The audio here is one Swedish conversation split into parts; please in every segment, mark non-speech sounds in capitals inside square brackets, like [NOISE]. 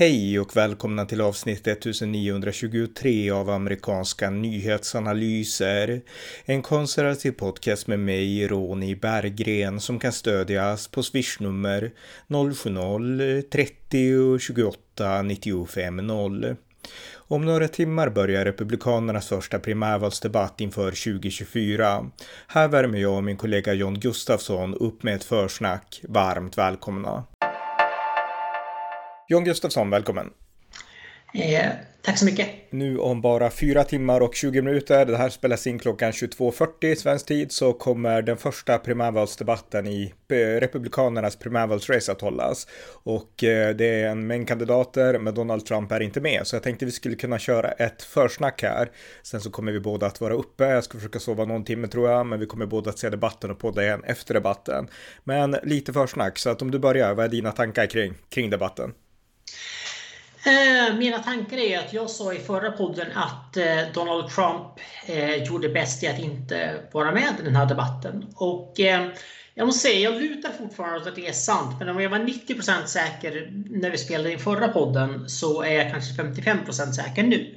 Hej och välkomna till avsnitt 1923 av amerikanska nyhetsanalyser. En konservativ podcast med mig, Ronny Berggren, som kan stödjas på swishnummer 070-30 28 95 0. Om några timmar börjar Republikanernas första primärvalsdebatt inför 2024. Här värmer jag och min kollega John Gustafsson upp med ett försnack. Varmt välkomna! John Gustafsson, välkommen. Eh, tack så mycket. Nu om bara fyra timmar och 20 minuter, det här spelas in klockan 22.40 svensk tid, så kommer den första primärvalsdebatten i eh, Republikanernas primärvalsrace att hållas. Och eh, det är en mängd kandidater, men Donald Trump är inte med, så jag tänkte vi skulle kunna köra ett försnack här. Sen så kommer vi båda att vara uppe, jag ska försöka sova någon timme tror jag, men vi kommer båda att se debatten och podda igen efter debatten. Men lite försnack, så att om du börjar, vad är dina tankar kring, kring debatten? Eh, mina tankar är att jag sa i förra podden att eh, Donald Trump eh, gjorde bäst i att inte vara med i den här debatten. Och jag måste säga, jag lutar fortfarande åt att det är sant. Men om jag var 90% säker när vi spelade in förra podden så är jag kanske 55% säker nu.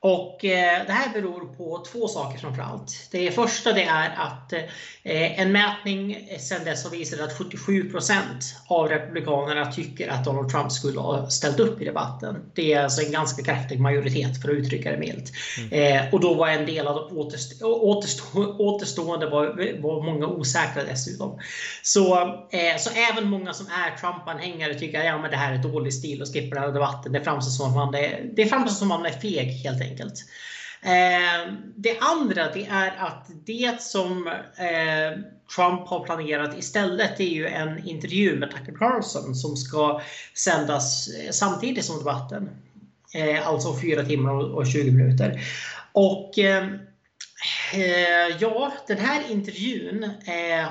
Och eh, det här beror på två saker framförallt. Det första det är att eh, en mätning sedan dess har visat att 77% av republikanerna tycker att Donald Trump skulle ha ställt upp i debatten. Det är alltså en ganska kraftig majoritet för att uttrycka det milt. Mm. Eh, och då var en del av de återstå återstå återstående var, var många osäkra dessutom. Så, så även många som är Trump-anhängare tycker att ja, det här är dålig stil och skippar den här debatten. Det framstår som att man är, det framstår som att man är feg helt enkelt enkelt. Eh, det andra det är att det som eh, Trump har planerat istället är ju en intervju med Tucker Carlson som ska sändas eh, samtidigt som debatten. Eh, alltså 4 timmar och 20 minuter. Och eh, ja, den här intervjun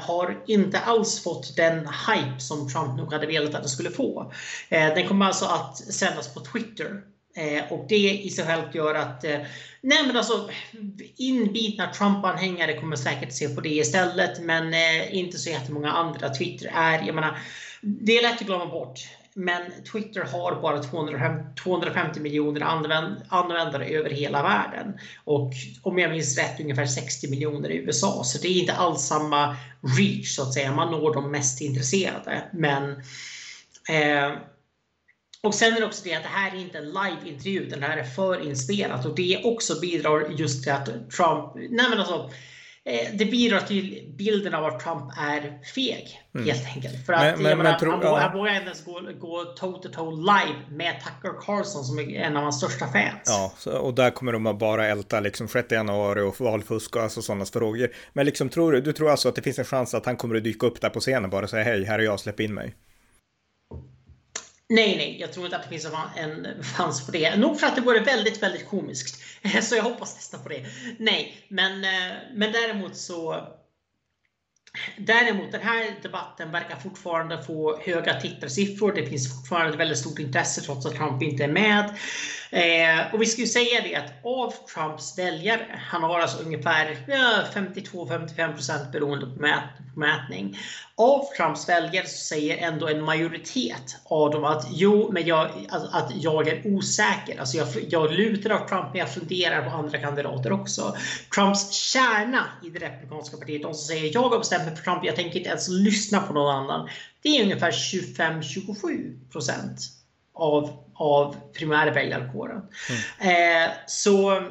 har inte alls fått den hype som Trump nog hade velat att den skulle få. Den kommer alltså att sändas på Twitter Eh, och det i sig självt gör att eh, nej men alltså, inbitna Trump-anhängare kommer säkert se på det istället. Men eh, inte så jättemånga andra. Twitter är, jag menar, det är lätt att glömma bort. Men Twitter har bara 250 miljoner användare över hela världen. Och om jag minns rätt ungefär 60 miljoner i USA. Så det är inte alls samma reach så att säga. Man når de mest intresserade. Men eh, och sen är det också det att det här är inte en live-intervju, det här är förinspelat. Och det också bidrar just till att Trump... Nej men alltså, eh, det bidrar till bilden av att Trump är feg. Mm. Helt enkelt. För att men, men, menar, men, han, ja. han vågar inte ens gå, gå toe to toe live med Tucker Carlson som är en av hans största fans. Ja, och där kommer de att bara älta liksom 6 januari och valfusk och alltså sådana frågor. Men liksom tror du, du tror alltså att det finns en chans att han kommer att dyka upp där på scenen bara och säga hej, här är jag, släpp in mig? Nej, nej, jag tror inte att det finns en chans på det. Nog för att det vore väldigt, väldigt komiskt. [LAUGHS] Så jag hoppas nästan på det. Nej, men, eh, men däremot så Däremot den här debatten verkar fortfarande få höga tittarsiffror. Det finns fortfarande ett väldigt stort intresse trots att Trump inte är med. Eh, och vi ska ju säga det att av Trumps väljare, han har alltså ungefär ja, 52-55% beroende på, mät, på mätning. Av Trumps väljare så säger ändå en majoritet av dem att jo, men jag, att, att jag är osäker. Alltså jag, jag lutar av Trump, men jag funderar på andra kandidater också. Trumps kärna i det republikanska partiet, de som säger jag har bestämt mig för Trump, jag tänker inte ens lyssna på någon annan. Det är ungefär 25-27% av, av primärväljarkåren. Mm. Eh, så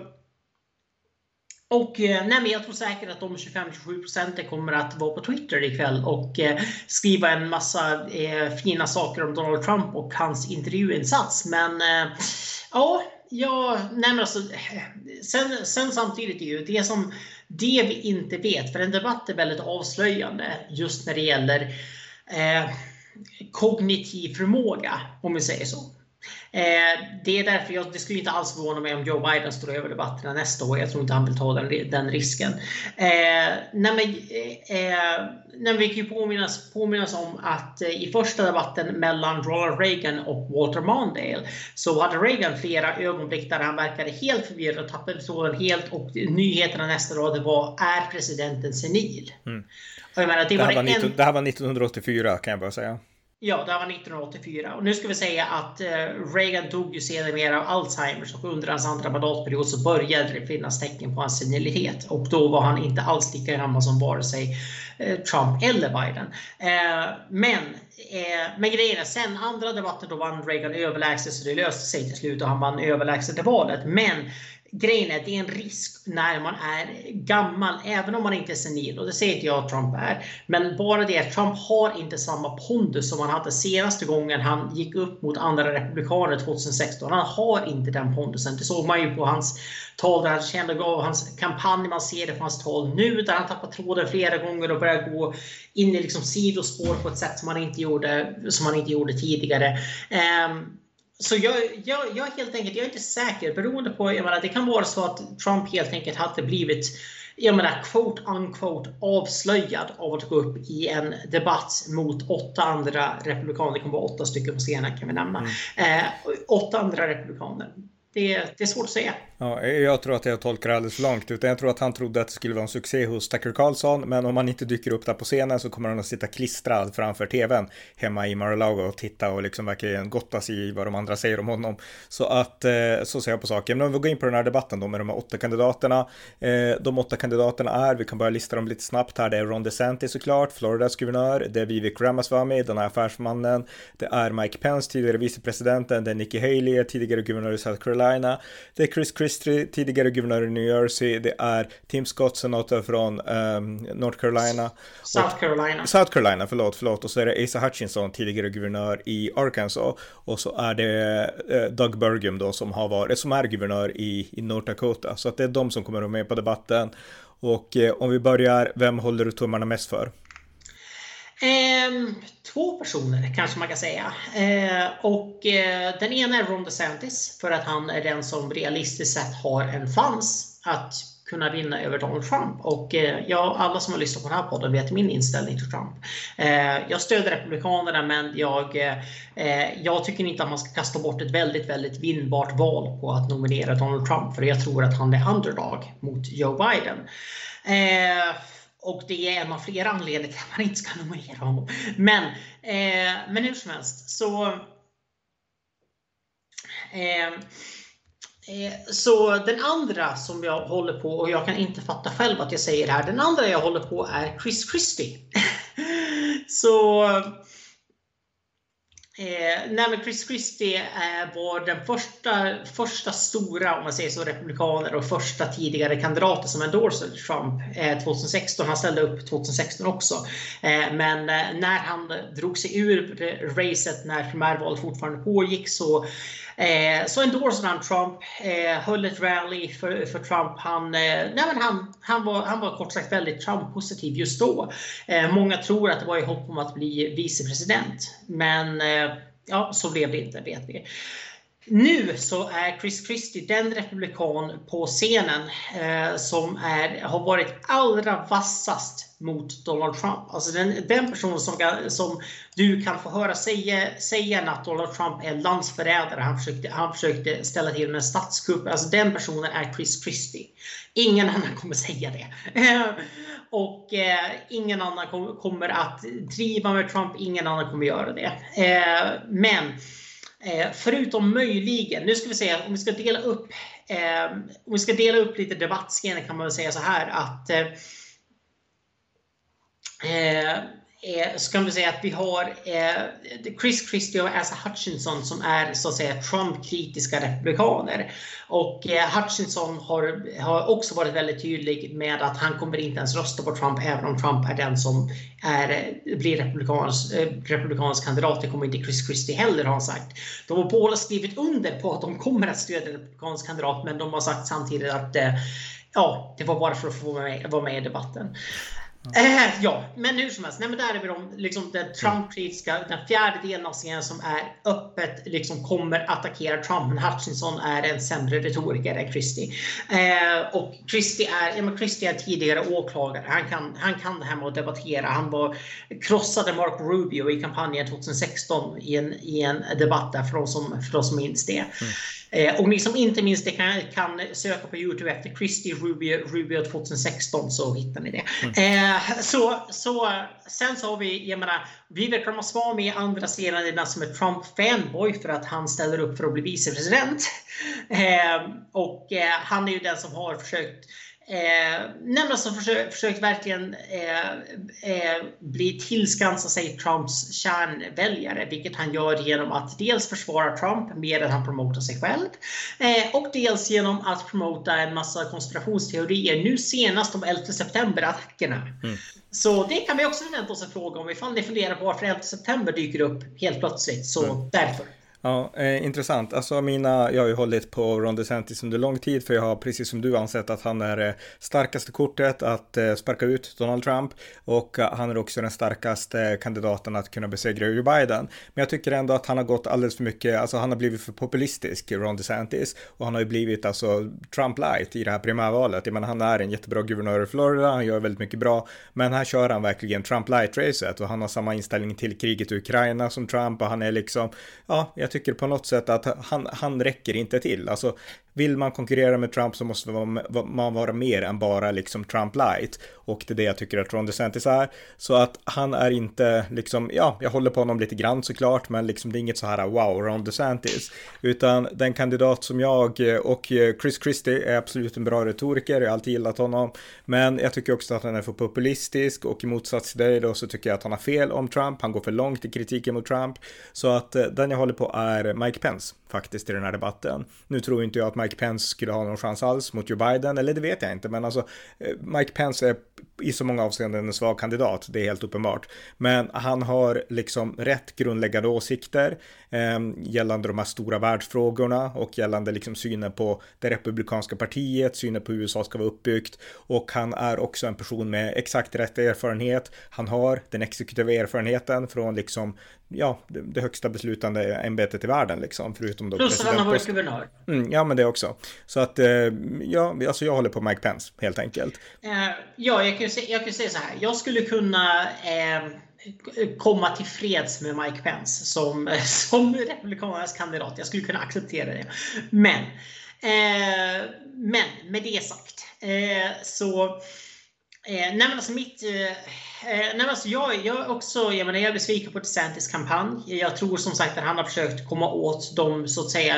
och eh, nej, men jag tror säkert att de 25-27 procenten kommer att vara på Twitter ikväll och eh, skriva en massa eh, fina saker om Donald Trump och hans intervjuinsats. Men eh, ja, ja nej, men alltså, sen, sen samtidigt är ju det som det vi inte vet, för en debatt är väldigt avslöjande just när det gäller eh, kognitiv förmåga, om vi säger så. Eh, det är därför jag, det skulle inte alls förvåna mig om Joe Biden står över debatterna nästa år. Jag tror inte han vill ta den, den risken. Eh, nej men, eh, eh nej vi kan ju påminnas, påminnas om att eh, i första debatten mellan Ronald Reagan och Walter Mondale så hade Reagan flera ögonblick där han verkade helt förvirrad och tappade tråden helt och nyheterna nästa dag var är presidenten senil? Mm. Menar, det, det, här var 19, en... det här var 1984 kan jag bara säga. Ja, det var 1984. Och nu ska vi säga att eh, Reagan dog ju sedermera av Alzheimers och under hans andra mandatperiod så började det finnas tecken på hans senilitet. Och då var han inte alls lika gammal som vare sig eh, Trump eller Biden. Eh, men, men grejen är, sen andra debatten då vann Reagan överlägset så det löste sig till slut och han vann överlägset i valet. Men grejen är att det är en risk när man är gammal, även om man inte är senil. Och det säger inte jag att Trump är. Men bara det att Trump har inte samma pondus som han hade senaste gången han gick upp mot andra republikaner 2016. Han har inte den pondusen. Det såg man ju på hans tal där han kände av hans kampanj. Man ser det på hans tal nu där han tappar tråden flera gånger och börjar gå in i liksom sidospår på ett sätt som han inte gjorde, som han inte gjorde tidigare. Um, så jag, jag, jag helt enkelt, jag är inte säker beroende på, jag menar, det kan vara så att Trump helt enkelt hade blivit jag menar quote unquote avslöjad av att gå upp i en debatt mot åtta andra republikaner. Det kommer vara åtta stycken på scenen kan vi nämna. Mm. Eh, åtta andra republikaner. Det, det, är svårt att säga. Ja, eh, jag tror att jag tolkar det alldeles för långt. Utan jag tror att han trodde att det skulle vara en succé hos Tucker Carlson. Men om han inte dyker upp där på scenen så kommer han att sitta klistrad framför tvn hemma i Mar-a-Lago och titta och liksom verkligen gotta sig i vad de andra säger om honom. Så att eh, så ser jag på saken. Men om vi går in på den här debatten då med de här åtta kandidaterna. Eh, de åtta kandidaterna är, vi kan bara lista dem lite snabbt här. Det är Ron DeSantis såklart, Floridas guvernör. Det är Vivek Ramaswamy, den här affärsmannen. Det är Mike Pence, tidigare vicepresidenten. Det är Nikki Haley, tidigare guvernör i South Carolina. Det är Chris Christie, tidigare guvernör i New Jersey. Det är Tim Scott, senator från um, North Carolina. South Carolina. South Carolina, förlåt, förlåt. Och så är det Asa Hutchinson, tidigare guvernör i Arkansas. Och så är det uh, Doug Burgum då som har varit, som är guvernör i, i North Dakota. Så att det är de som kommer att vara med på debatten. Och eh, om vi börjar, vem håller du tummarna mest för? Eh, två personer kanske man kan säga. Eh, och eh, den ena är Ron DeSantis för att han är den som realistiskt sett har en chans att kunna vinna över Donald Trump. Och eh, ja, alla som har lyssnat på den här podden vet min inställning till Trump. Eh, jag stöder Republikanerna men jag, eh, jag tycker inte att man ska kasta bort ett väldigt, väldigt vinnbart val på att nominera Donald Trump. För jag tror att han är underdog mot Joe Biden. Ehm, och det är en av flera anledningar till att man inte ska nominera honom. Men, eh, men hur som helst så... Eh, eh, så den andra som jag håller på, och jag kan inte fatta själv att jag säger det här, den andra jag håller på är Chris Christie. [LAUGHS] så Eh, nej men Chris Christie eh, var den första, första stora, om man säger så, republikaner och första tidigare kandidater som endorsade Trump eh, 2016. Han ställde upp 2016 också. Eh, men eh, när han drog sig ur racet när primärvalet fortfarande pågick så Eh, så endorsade han Trump, eh, höll ett rally för, för Trump. Han, eh, nej men han, han, var, han var kort sagt väldigt Trump-positiv just då. Eh, många tror att det var i hopp om att bli vicepresident. Men eh, ja, så blev det inte, vet vi. Nu så är Chris Christie den republikan på scenen eh, som är, har varit allra vassast mot Donald Trump. Alltså den, den personen som, som du kan få höra säga, säga att Donald Trump är landsförrädare. Han försökte, han försökte ställa till med en statskupp. Alltså den personen är Chris Christie. Ingen annan kommer säga det. Eh, och eh, ingen annan kom, kommer att driva med Trump. Ingen annan kommer göra det. Eh, men Eh, förutom möjligen, nu ska vi se om vi ska dela upp eh, om vi ska dela upp lite debattscener kan man väl säga så här att eh, eh eh så kan vi säga att vi har eh, Chris Christie och Asa Hutchinson som är så att säga Trump-kritiska republikaner. Och eh, Hutchinson har, har också varit väldigt tydlig med att han kommer inte ens rösta på Trump även om Trump är den som är, eh, blir republikans, eh, republikansk kandidat. Det kommer inte Chris Christie heller har han sagt. De har båda skrivit under på att de kommer att stödja republikansk kandidat men de har sagt samtidigt att eh, ja, det var bara för att få vara med, vara med i debatten. Eh, ja, men hur som helst. Nej, men där är vi de, liksom, den Trump-kritiska, den fjärde delen av scenen som är öppet liksom kommer attackera Trump. Men Hutchinson är en sämre retoriker än Christie. Eh, och Christie är, ja, men Christie är tidigare åklagare. Han kan, han kan det här med att debattera. Han var, krossade Mark Rubio i kampanjen 2016 i en, i en debatt där för de som, för de som minns det. Mm. Eh, och ni som inte minns det kan, kan söka på Youtube efter Christie Rubio, Rubio 2016 så hittar ni det. Mm. Eh, så, så, sen så har vi, jag menar, Vivek Ramaswamy andra sidan som är Trump-fanboy för att han ställer upp för att bli vicepresident. Eh, och eh, han är ju den som har försökt Eh, nämligen som försökt, försökt verkligen eh, eh, bli tillskansa sig Trumps kärnväljare, vilket han gör genom att dels försvara Trump mer än han promotar sig själv eh, och dels genom att promota en massa konspirationsteorier. Nu senast de 11 september-attackerna. Mm. Så det kan vi också förvänta oss en fråga om ifall ni funderar på varför 11 september dyker upp helt plötsligt. Så mm. därför. Ja, eh, intressant. Alltså mina, jag har ju hållit på Ron DeSantis under lång tid för jag har precis som du ansett att han är det eh, starkaste kortet att eh, sparka ut Donald Trump och eh, han är också den starkaste kandidaten att kunna besegra Joe Biden. Men jag tycker ändå att han har gått alldeles för mycket, alltså han har blivit för populistisk, Ron DeSantis, och han har ju blivit alltså Trump light i det här primärvalet. Jag menar, han är en jättebra guvernör i Florida, han gör väldigt mycket bra, men här kör han verkligen Trump light-racet och han har samma inställning till kriget i Ukraina som Trump och han är liksom, ja, jag tycker tycker på något sätt att han, han räcker inte till. Alltså vill man konkurrera med Trump så måste man vara mer än bara liksom Trump light. Och det är det jag tycker att Ron DeSantis är. Så att han är inte liksom, ja, jag håller på honom lite grann såklart, men liksom det är inget så här wow, Ron DeSantis. Utan den kandidat som jag och Chris Christie är absolut en bra retoriker, jag har alltid gillat honom. Men jag tycker också att han är för populistisk och i motsats till dig då så tycker jag att han har fel om Trump. Han går för långt i kritiken mot Trump. Så att eh, den jag håller på är Mike Pence faktiskt i den här debatten. Nu tror inte jag att Mike Pence skulle ha någon chans alls mot Joe Biden, eller det vet jag inte, men alltså eh, Mike Pence är i så många avseenden en svag kandidat, det är helt uppenbart. Men han har liksom rätt grundläggande åsikter eh, gällande de här stora världsfrågorna och gällande liksom synen på det republikanska partiet, synen på hur USA ska vara uppbyggt och han är också en person med exakt rätt erfarenhet. Han har den exekutiva erfarenheten från liksom ja, det, det högsta beslutande ämbetet i världen liksom. Förutom då Plus att han har varit guvernör. Mm, ja, men det också. Så att, eh, ja, alltså jag håller på Mike Pence helt enkelt. Eh, ja, jag kan, jag kan säga så här. Jag skulle kunna eh, komma till freds med Mike Pence som, [LAUGHS] som republikanernas kandidat. Jag skulle kunna acceptera det. Men, eh, men med det sagt eh, så Eh, nej men alltså mitt... Eh, eh nej men alltså jag, jag, också, jag, menar, jag är besviken på DeSantis kampanj. Jag tror som sagt att han har försökt komma åt de så att säga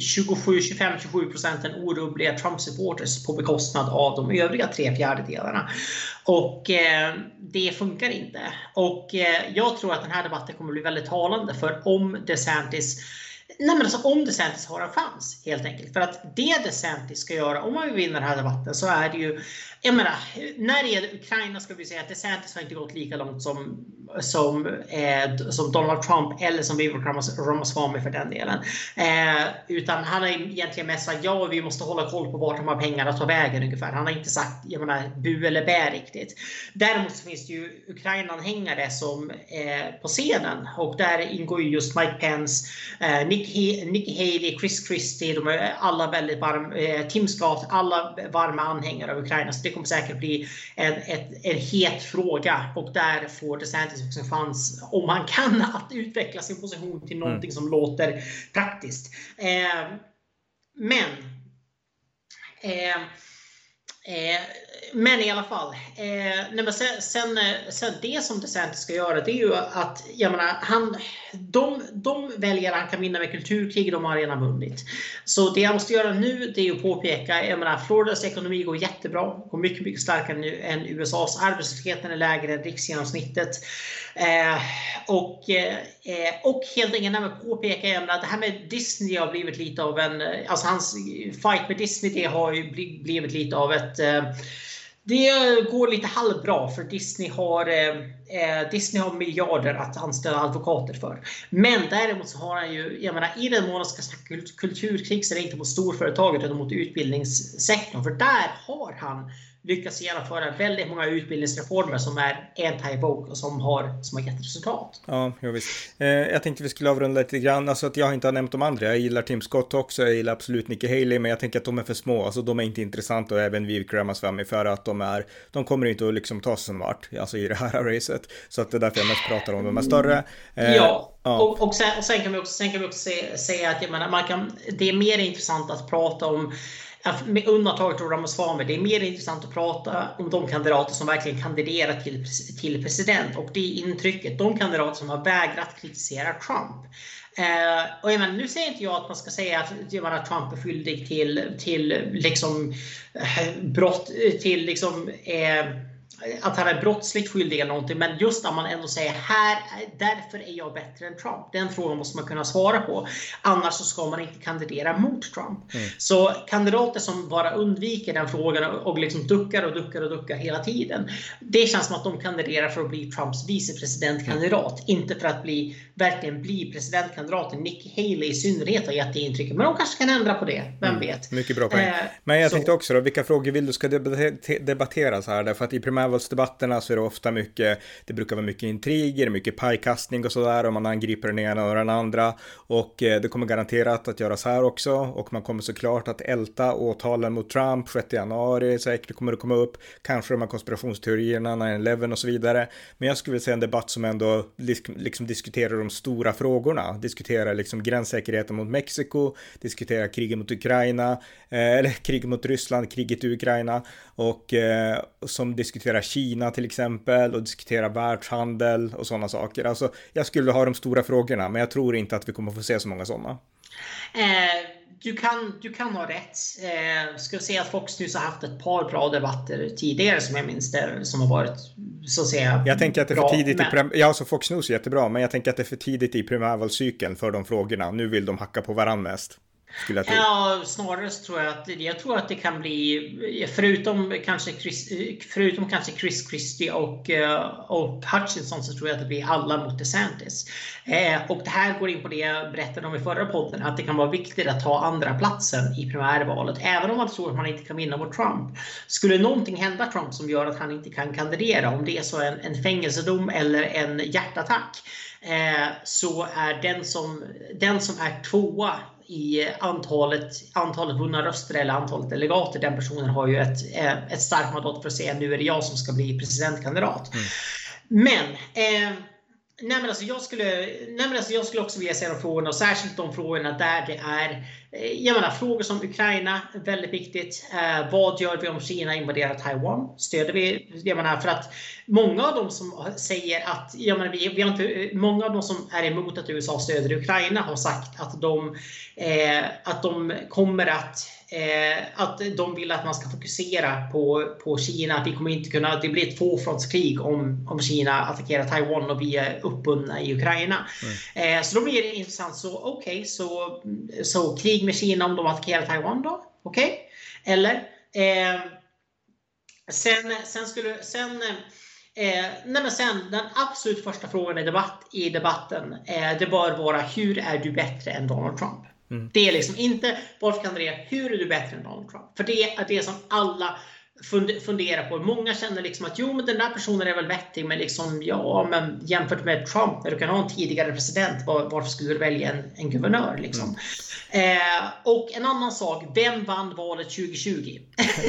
27, 25, 27 procenten orubbliga Trump-supporters på bekostnad av de övriga tre fjärdedelarna. Och eh, det funkar inte. Och eh, jag tror att den här debatten kommer bli väldigt talande för om DeSantis Nej men alltså om DeSantis har en chans helt enkelt. För att det DeSantis ska göra om man vill vinna den här debatten så är det ju jag menar, när det gäller Ukraina ska vi säga att DeSantis har inte gått lika långt som, som, eh, som Donald Trump eller som Vivek Ramaswamy för den delen. Eh, utan han har egentligen mest sagt ja, vi måste hålla koll på vart de här pengarna tar vägen ungefär. Han har inte sagt jag menar, bu eller bä riktigt. Däremot så finns det ju Ukraina-anhängare som eh, på scenen och där ingår ju just Mike Pence, eh, He Nick Haley, Chris Christie, de är alla väldigt varma, eh, Tim Scott, alla varma anhängare av Ukraina. Så det kommer säkert bli en, ett, en het fråga och där får DeSantis också en chans, om han kan, [LAUGHS] att utveckla sin position till någonting mm. som låter praktiskt. Eh, men eh, Eh, men i alla fall. Eh, nej men sen, sen, eh, sen, det som DeSantis ska göra det är ju att jag menar, han, de, de väljare han kan vinna med kulturkrig, de har redan vunnit. Så det han måste göra nu det är att påpeka, jag menar, Floridas ekonomi går jättebra, går mycket, mycket starkare nu än USAs. Arbetslösheten är lägre än riksgenomsnittet. Eh, och, eh, eh och helt enkelt påpeka jag menar, att det här med Disney har blivit lite av en, eh, alltså hans fight med Disney det har ju blivit lite av ett att eh, det går lite halvbra för Disney har, eh, eh, Disney har miljarder att anställa advokater för. Men däremot så har han ju, jag menar i den mån ska snacka kulturkrig så är det inte mot storföretaget utan mot utbildningssektorn. För där har han lyckats genomföra väldigt många utbildningsreformer som är anti-woke och som har, som har gett resultat. Ja, jo, visst. Eh, jag tänkte vi skulle avrunda lite grann, alltså att jag inte har nämnt de andra. Jag gillar Tim Scott också, jag gillar absolut Nikki Haley, men jag tänker att de är för små, alltså de är inte intressanta och även Vivek Ramaswamy för att de är, de kommer inte att liksom ta sig någon vart, alltså i det här [LAUGHS] racet. Så att det är därför jag mest pratar om de är större. Eh, ja, ja. Och, och, sen, och sen kan vi också, sen kan vi också säga att jag menar, man kan, det är mer intressant att prata om med undantaget av Ramaswamy, det är mer intressant att prata om de kandidater som verkligen kandiderar till, till president och det intrycket, de kandidater som har vägrat kritisera Trump. Eh, och menar, nu säger inte jag att man ska säga att menar, Trump är skyldig till, till liksom, eh, brott, till liksom, eh, att han är brottsligt skyldig eller någonting. Men just att man ändå säger här, därför är jag bättre än Trump. Den frågan måste man kunna svara på. Annars så ska man inte kandidera mot Trump. Mm. Så kandidater som bara undviker den frågan och liksom duckar och duckar och duckar hela tiden. Det känns som att de kandiderar för att bli Trumps vicepresidentkandidat. Mm. Inte för att bli, verkligen bli presidentkandidaten. Nick Haley i synnerhet har gett det intrycket. Men de kanske kan ändra på det. Vem mm. vet? Mycket bra poäng. Eh, men jag så. tänkte också då, vilka frågor vill du ska debatteras här? Därför att i primär primärvalsdebatterna så är det ofta mycket, det brukar vara mycket intriger, mycket pajkastning och sådär och man angriper den ena och den andra och eh, det kommer garanterat att göras här också och man kommer såklart att älta åtalen mot Trump 6 januari säkert kommer det komma upp, kanske de här konspirationsteorierna 9-11 och så vidare. Men jag skulle vilja säga en debatt som ändå liksom diskuterar de stora frågorna, diskuterar liksom gränssäkerheten mot Mexiko, diskuterar kriget mot Ukraina, eh, eller [LAUGHS] kriget mot Ryssland, kriget i Ukraina och eh, som diskuterar Kina till exempel och diskuterar världshandel och sådana saker. Alltså, jag skulle ha de stora frågorna, men jag tror inte att vi kommer få se så många sådana. Eh, du, kan, du kan ha rätt. Eh, ska säga att Fox News har haft ett par bra debatter tidigare som jag minns det, som har varit så att säga Jag tänker att det är för tidigt men... i Ja, så Fox News är jättebra, men jag tänker att det är för tidigt i primärvalscykeln för de frågorna. Nu vill de hacka på varandra mest. Skulle jag tro. Ja, snarare så tror jag att jag tror att det kan bli förutom kanske Chris, förutom kanske Chris Christie och, eh, och Hutchinson så tror jag att det blir alla mot DeSantis. Eh, och det här går in på det jag berättade om i förra podden, att det kan vara viktigt att ta andra platsen i primärvalet, även om man tror att man inte kan vinna mot Trump. Skulle någonting hända Trump som gör att han inte kan kandidera, om det är så en, en fängelsedom eller en hjärtattack, eh, så är den som, den som är tvåa i antalet, antalet vunna röster eller antalet delegater. Den personen har ju ett, eh, ett starkt mandat för att säga nu är det jag som ska bli presidentkandidat. Mm. Men eh, Nej men, alltså jag skulle, nej men alltså jag skulle också vilja säga de frågorna, och särskilt de frågorna där det är eh, jag menar, frågor som Ukraina, väldigt viktigt. Eh, vad gör vi om Kina invaderar Taiwan? Stöder vi? Jag menar, för att många av de som säger att, jag menar, vi, vi har inte, många av de som är emot att USA stöder Ukraina har sagt att de, eh, att de kommer att Eh, att de vill att man ska fokusera på, på Kina. Att vi kommer inte kunna, det blir ett tvåfrontskrig om, om Kina attackerar Taiwan och vi är uppbundna i Ukraina. Mm. Eh, så då blir det intressant. Så okej, okay, så, så krig med Kina om de attackerar Taiwan då? Okej? Okay. Eller? Eh, sen, sen skulle, sen Eh, nej men sen, den absolut första frågan i, debatt, i debatten, eh, det bör vara hur är du bättre än Donald Trump? Mm. Det är liksom inte varför kan det hur är du bättre än Donald Trump? För det är det som alla funderar på. Många känner liksom att jo, men den där personen är väl vettig, men liksom ja, men jämfört med Trump när du kan ha en tidigare president, var, varför skulle du välja en, en guvernör liksom? Mm. Eh, och en annan sak, vem vann valet 2020? [LAUGHS]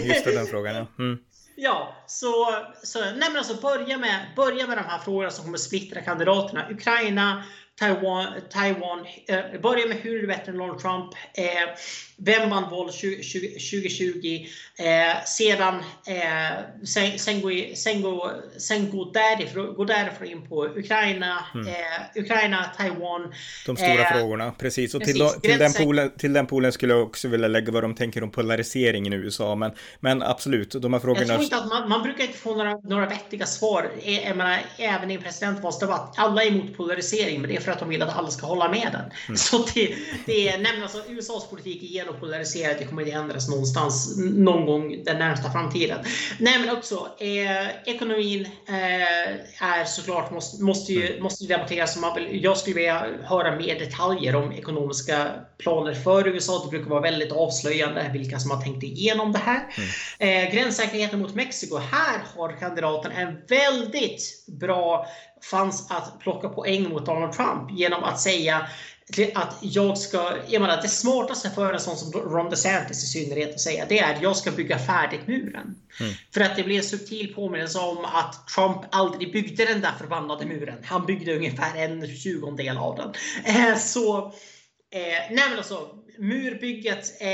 Just det, den frågan ja. Mm. Ja, så, så nej men alltså börja med, börja med de här frågorna som kommer splittra kandidaterna. Ukraina, Taiwan, Taiwan eh, börja med hur är du bättre än Donald Trump? Eh, vem vann valet 2020? Eh, sedan eh, sen, sen, gå, sen, gå, sen gå, därifrån, gå därifrån in på Ukraina, mm. eh, Ukraina, Taiwan. De stora eh, frågorna, precis. Och precis. Till, till, den polen, till den polen skulle jag också vilja lägga vad de tänker om polariseringen i USA. Men, men absolut, de här frågorna. Jag tror inte att man, man brukar inte få några, några vettiga svar. Jag menar, även i en presidentvalsdebatt. Alla är emot polarisering, men det för att de vill att alla ska hålla med den. Mm. Så det, det är, nej alltså, USAs politik är genompoliariserad. Det kommer inte ändras någonstans någon gång den närmsta framtiden. Nej men också, eh, ekonomin eh, är såklart, måste, måste ju mm. måste debatteras. Man vill, jag skulle vilja höra mer detaljer om ekonomiska planer för USA. Det brukar vara väldigt avslöjande vilka som har tänkt igenom det här. Mm. Eh, gränssäkerheten mot Mexiko. Här har kandidaten en väldigt bra chans att plocka poäng mot Donald Trump genom att säga att jag ska, jag menar det smartaste för en sån som Ron DeSantis i synnerhet att säga det är att jag ska bygga färdigt muren. Mm. För att det blir en subtil påminnelse om att Trump aldrig byggde den där förbannade muren. Han byggde ungefär en tjugondel av den. Eh, så, eh, nej men alltså, murbygget. Eh,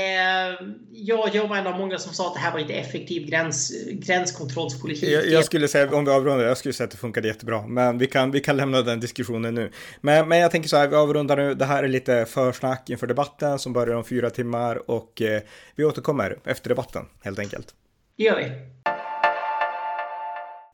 ja, jag var en av många som sa att det här var inte effektiv gräns, gränskontrollspolitik. Jag, jag, skulle säga, om vi avrundar, jag skulle säga att det funkade jättebra. Men vi kan, vi kan lämna den diskussionen nu. Men, men jag tänker så här, vi avrundar nu. Det här är lite försnack inför debatten som börjar om fyra timmar och eh, vi återkommer efter debatten helt enkelt. Det gör vi.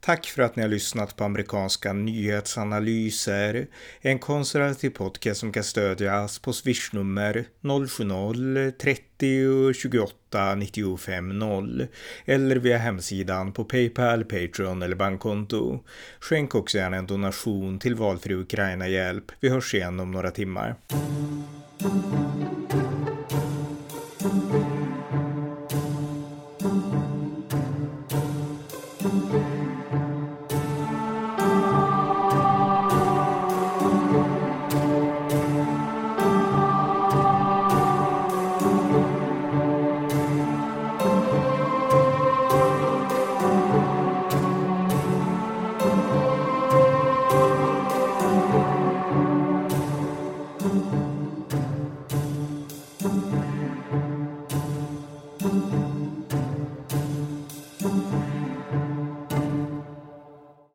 Tack för att ni har lyssnat på amerikanska nyhetsanalyser. En konservativ podcast som kan stödjas på swishnummer 070-30 28 95 0 eller via hemsidan på Paypal, Patreon eller bankkonto. Skänk också gärna en donation till valfri Ukraina-hjälp. Vi hörs igen om några timmar.